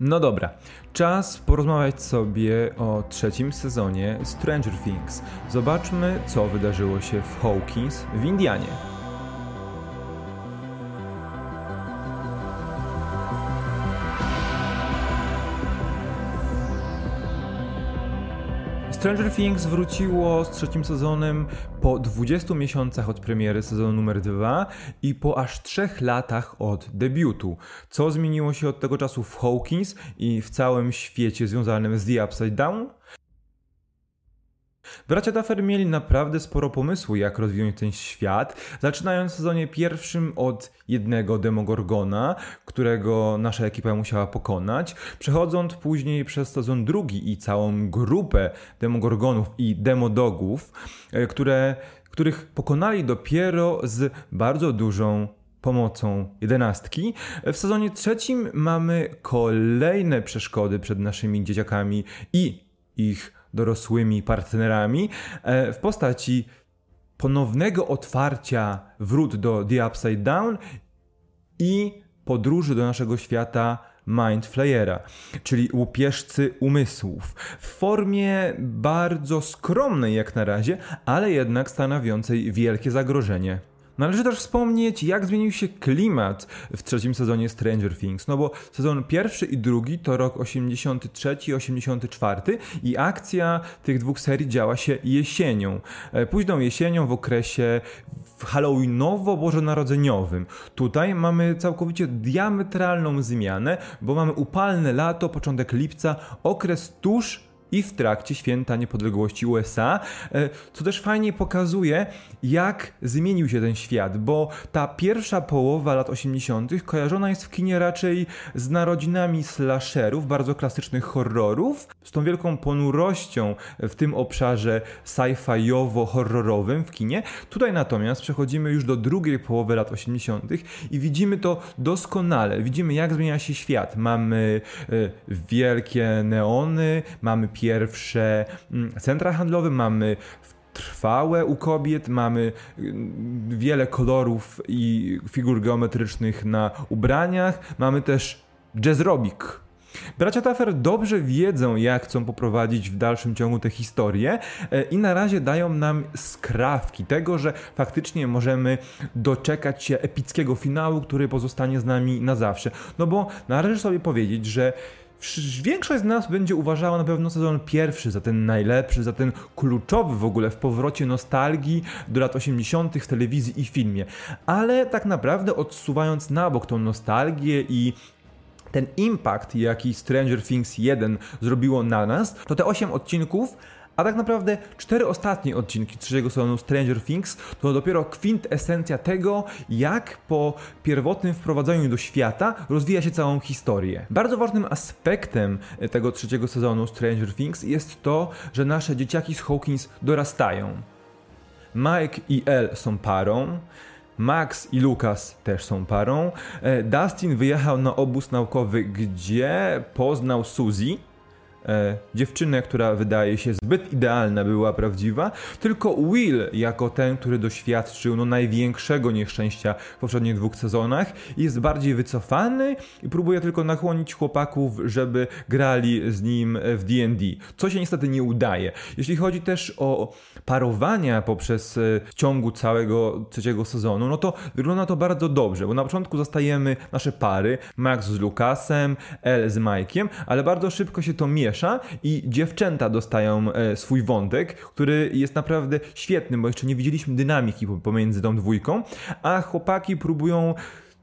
No dobra, czas porozmawiać sobie o trzecim sezonie Stranger Things. Zobaczmy, co wydarzyło się w Hawkins w Indianie. Stranger Things wróciło z trzecim sezonem po 20 miesiącach od premiery sezonu numer 2 i po aż 3 latach od debiutu. Co zmieniło się od tego czasu w Hawkins i w całym świecie związanym z The Upside Down? Bracia Duffer mieli naprawdę sporo pomysłu, jak rozwinąć ten świat, zaczynając w sezonie pierwszym od jednego Demogorgona, którego nasza ekipa musiała pokonać, przechodząc później przez sezon drugi i całą grupę Demogorgonów i Demodogów, e, które, których pokonali dopiero z bardzo dużą pomocą jedenastki. W sezonie trzecim mamy kolejne przeszkody przed naszymi dzieciakami i ich dorosłymi partnerami e, w postaci ponownego otwarcia wrót do The Upside Down i podróży do naszego świata Mind Flayera, czyli łupieżcy umysłów, w formie bardzo skromnej jak na razie, ale jednak stanowiącej wielkie zagrożenie. Należy też wspomnieć, jak zmienił się klimat w trzecim sezonie Stranger Things. No bo sezon pierwszy i drugi to rok 83 i 84 i akcja tych dwóch serii działa się jesienią. E, późną jesienią w okresie halloweenowo-bożonarodzeniowym. Tutaj mamy całkowicie diametralną zmianę, bo mamy upalne lato, początek lipca, okres tuż i w trakcie święta niepodległości USA, e, co też fajnie pokazuje, jak zmienił się ten świat, bo ta pierwsza połowa lat 80. kojarzona jest w kinie raczej z narodzinami slasherów, bardzo klasycznych horrorów, z tą wielką ponurością w tym obszarze sci-fiowo-horrorowym w kinie. Tutaj natomiast przechodzimy już do drugiej połowy lat 80. i widzimy to doskonale. Widzimy, jak zmienia się świat. Mamy e, wielkie neony, mamy pierwsze mm, centra handlowe, mamy trwałe u kobiet, mamy mm, wiele kolorów i figur geometrycznych na ubraniach, mamy też jazzrobik. Bracia Taffer dobrze wiedzą, jak chcą poprowadzić w dalszym ciągu tę historię e, i na razie dają nam skrawki tego, że faktycznie możemy doczekać się epickiego finału, który pozostanie z nami na zawsze. No bo należy sobie powiedzieć, że Większość z nas będzie uważała na pewno sezon pierwszy za ten najlepszy, za ten kluczowy w ogóle w powrocie nostalgii do lat 80. w telewizji i filmie. Ale tak naprawdę odsuwając na bok tą nostalgię i ten impact, jaki Stranger Things 1 zrobiło na nas, to te 8 odcinków a tak naprawdę cztery ostatnie odcinki trzeciego sezonu Stranger Things to dopiero kwintesencja tego, jak po pierwotnym wprowadzeniu do świata rozwija się całą historię. Bardzo ważnym aspektem tego trzeciego sezonu Stranger Things jest to, że nasze dzieciaki z Hawkins dorastają. Mike i Elle są parą, Max i Lucas też są parą. E, Dustin wyjechał na obóz naukowy, gdzie poznał Suzy, e, dziewczynę, która wydaje się zbyt idealna, była prawdziwa, tylko Will jako ten, który doświadczył no, największego nieszczęścia w poprzednich dwóch sezonach, jest bardziej wycofany i próbuje tylko nakłonić chłopaków, żeby grali z nim w D&D, co się niestety nie udaje. Jeśli chodzi też o parowania poprzez e, ciągu całego trzeciego sezonu, no to wygląda to bardzo dobrze, bo na początku zostajemy nasze pary, Max z Lukasem, El z Mike'iem, ale bardzo szybko się to miesza i dziewczęta dostają e, swój wątek, który jest naprawdę świetny, bo jeszcze nie widzieliśmy dynamiki pomiędzy tą dwójką, a chłopaki próbują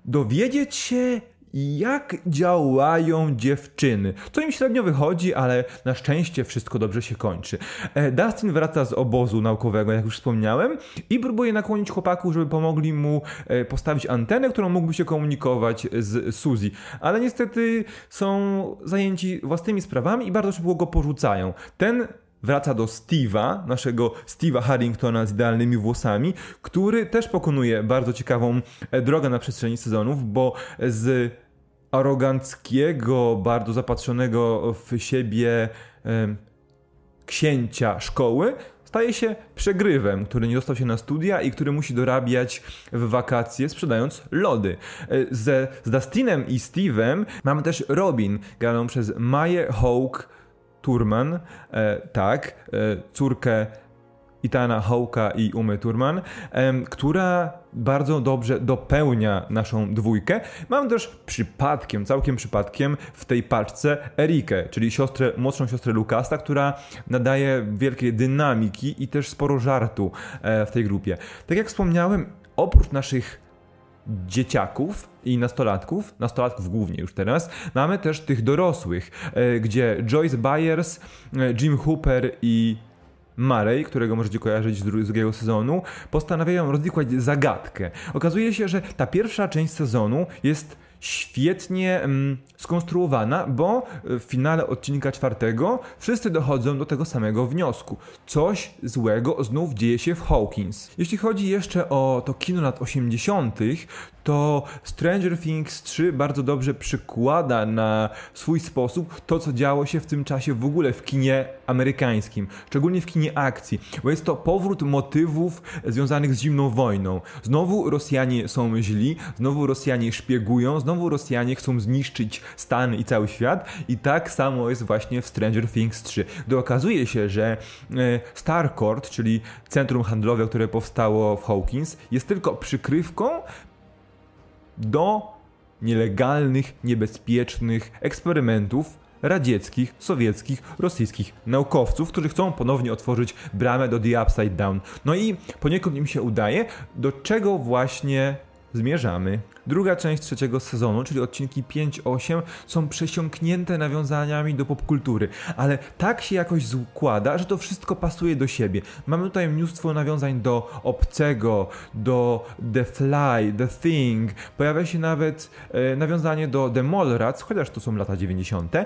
dowiedzieć się, jak działają dziewczyny. To im średnio wychodzi, ale na szczęście wszystko dobrze się kończy. E, Dustin wraca z obozu naukowego, jak już wspomniałem, i próbuje nakłonić chłopaków, żeby pomogli mu e, postawić antenę, którą mógłby się komunikować z Suzy. Ale niestety są zajęci własnymi sprawami i bardzo szybko go porzucają. Ten wraca do Steve'a, naszego Steve'a Harringtona z idealnymi włosami, który też pokonuje bardzo ciekawą e, drogę na przestrzeni sezonów, bo z aroganckiego, bardzo zapatrzonego w siebie księcia szkoły staje się przegrywem, który nie dostał się na studia i który musi dorabiać w wakacje sprzedając lody. E, ze, z Dustinem i Steve'em mamy też Robin, graną przez Maję Hawk Turman, e, tak, e, córkę Itana Hawka i Umy Turman, która bardzo dobrze dopełnia naszą dwójkę. Mam też przypadkiem, całkiem przypadkiem w tej paczce Erikę, czyli siostrę, młodszą siostrę Lukasa, która nadaje wielkiej dynamiki i też sporo żartu e, w tej grupie. Tak jak wspomniałem, oprócz naszych dzieciaków i nastolatków, nastolatków głównie już teraz, mamy też tych dorosłych, e, gdzie Joyce Byers, e, Jim Hooper i Marej, którego możecie kojarzyć z drugiego sezonu, postanawiają rozwikłać zagadkę. Okazuje się, że ta pierwsza część sezonu jest świetnie mm, skonstruowana, bo w finale odcinka czwartego wszyscy dochodzą do tego samego wniosku. Coś złego znów dzieje się w Hawkins. Jeśli chodzi jeszcze o to kino lat 80., to Stranger Things 3 bardzo dobrze przykłada na swój sposób to, co działo się w tym czasie w ogóle w kinie amerykańskim, szczególnie w kinie akcji, bo jest to powrót motywów związanych z zimną wojną. Znowu Rosjanie są źli, znowu Rosjanie szpiegują, znowu Rosjanie chcą zniszczyć Stany i cały świat i tak samo jest właśnie w Stranger Things 3, gdy okazuje się, że e, Starcourt, czyli centrum handlowe, które powstało w Hawkins, jest tylko przykrywką do nielegalnych, niebezpiecznych eksperymentów radzieckich, sowieckich, rosyjskich naukowców, którzy chcą ponownie otworzyć bramę do The Upside Down. No i poniekąd im się udaje, do czego właśnie zmierzamy. Druga część trzeciego sezonu, czyli odcinki 5-8, są przesiąknięte nawiązaniami do popkultury, ale tak się jakoś składa, że to wszystko pasuje do siebie. Mamy tutaj mnóstwo nawiązań do Obcego, do The Fly, The Thing, pojawia się nawet e, nawiązanie do The Mallrats, chociaż to są lata 90. E,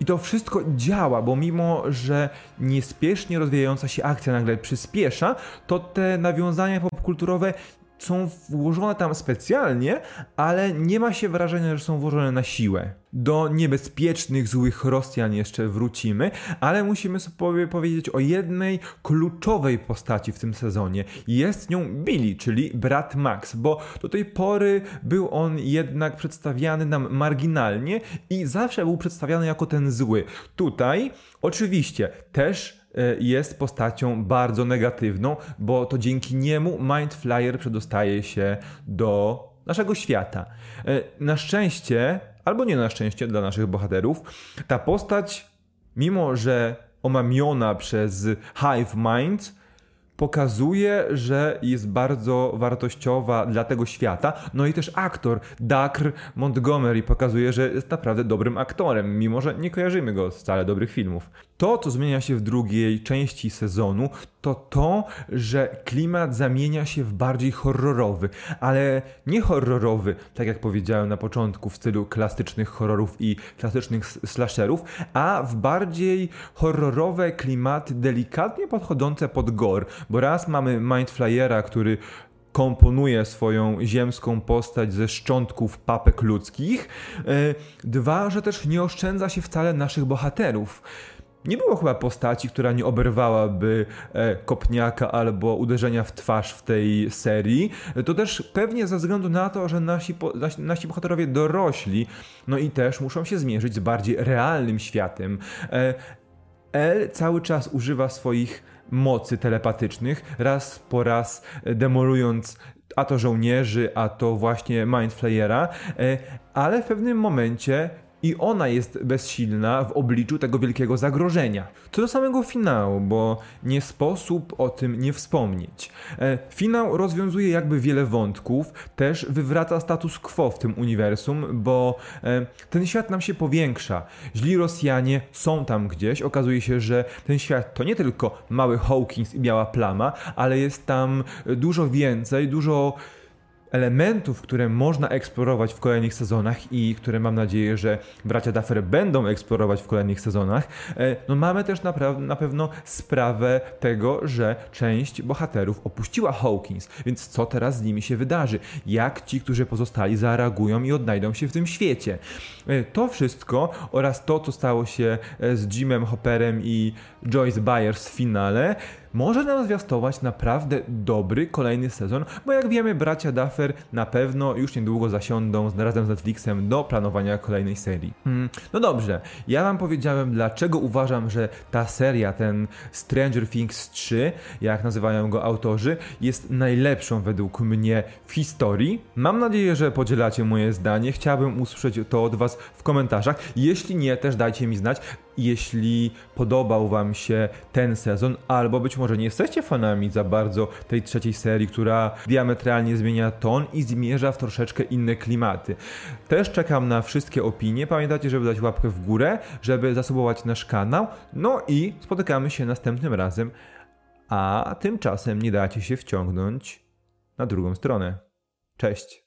I to wszystko działa, bo mimo, że niespiesznie rozwijająca się akcja nagle przyspiesza, to te nawiązania popkulturowe są włożone tam specjalnie, ale nie ma się wrażenia, że są włożone na siłę. Do niebezpiecznych, złych Rosjan jeszcze wrócimy, ale musimy sobie powiedzieć o jednej kluczowej postaci w tym sezonie. Jest nią Billy, czyli brat Max, bo do tej pory był on jednak przedstawiany nam marginalnie i zawsze był przedstawiany jako ten zły. Tutaj oczywiście też jest postacią bardzo negatywną, bo to dzięki niemu Mind Flyer przedostaje się do naszego świata. E, na szczęście, albo nie na szczęście dla naszych bohaterów, ta postać, mimo że omamiona przez Hive Mind, pokazuje, że jest bardzo wartościowa dla tego świata. No i też aktor Dakr Montgomery pokazuje, że jest naprawdę dobrym aktorem, mimo że nie kojarzymy go z wcale dobrych filmów. To, co zmienia się w drugiej części sezonu, to to, że klimat zamienia się w bardziej horrorowy, ale nie horrorowy, tak jak powiedziałem na początku, w stylu klasycznych horrorów i klasycznych slasherów, a w bardziej horrorowe klimaty delikatnie podchodzące pod gore, bo raz mamy Mindflayera, który komponuje swoją ziemską postać ze szczątków papek ludzkich. E, dwa, że też nie oszczędza się wcale naszych bohaterów. Nie było chyba postaci, która nie oberwałaby e, kopniaka albo uderzenia w twarz w tej serii. To też pewnie ze względu na to, że nasi, nasi, nasi bohaterowie dorośli, no i też muszą się zmierzyć z bardziej realnym światem. E, L cały czas używa swoich mocy telepatycznych, raz po raz demolując a to żołnierzy, a to właśnie Mindflayera, e, ale w pewnym momencie i ona jest bezsilna w obliczu tego wielkiego zagrożenia. Co do samego finału, bo nie sposób o tym nie wspomnieć. E, finał rozwiązuje jakby wiele wątków, też wywraca status quo w tym uniwersum, bo e, ten świat nam się powiększa. Źli Rosjanie są tam gdzieś, okazuje się, że ten świat to nie tylko mały Hawkins i biała plama, ale jest tam dużo więcej, dużo elementów, które można eksplorować w kolejnych sezonach i które mam nadzieję, że bracia Duffer będą eksplorować w kolejnych sezonach, e, no mamy też na, na pewno sprawę tego, że część bohaterów opuściła Hawkins, więc co teraz z nimi się wydarzy? Jak ci, którzy pozostali zareagują i odnajdą się w tym świecie? E, to wszystko oraz to, co stało się e, z Jimem Hopperem i Joyce Byers w finale, może nam zwiastować naprawdę dobry kolejny sezon, bo jak wiemy, bracia Duffer na pewno już niedługo zasiądą razem z Netflixem do planowania kolejnej serii. Hmm, no dobrze, ja wam powiedziałem, dlaczego uważam, że ta seria, ten Stranger Things 3, jak nazywają go autorzy, jest najlepszą według mnie w historii. Mam nadzieję, że podzielacie moje zdanie. Chciałbym usłyszeć to od was w komentarzach. Jeśli nie, też dajcie mi znać. Jeśli podobał wam się ten sezon, albo być może nie jesteście fanami za bardzo tej trzeciej serii, która diametralnie zmienia ton i zmierza w troszeczkę inne klimaty. Też czekam na wszystkie opinie. Pamiętajcie, żeby dać łapkę w górę, żeby zasubować nasz kanał. No i spotykamy się następnym razem. A tymczasem nie dajcie się wciągnąć na drugą stronę. Cześć!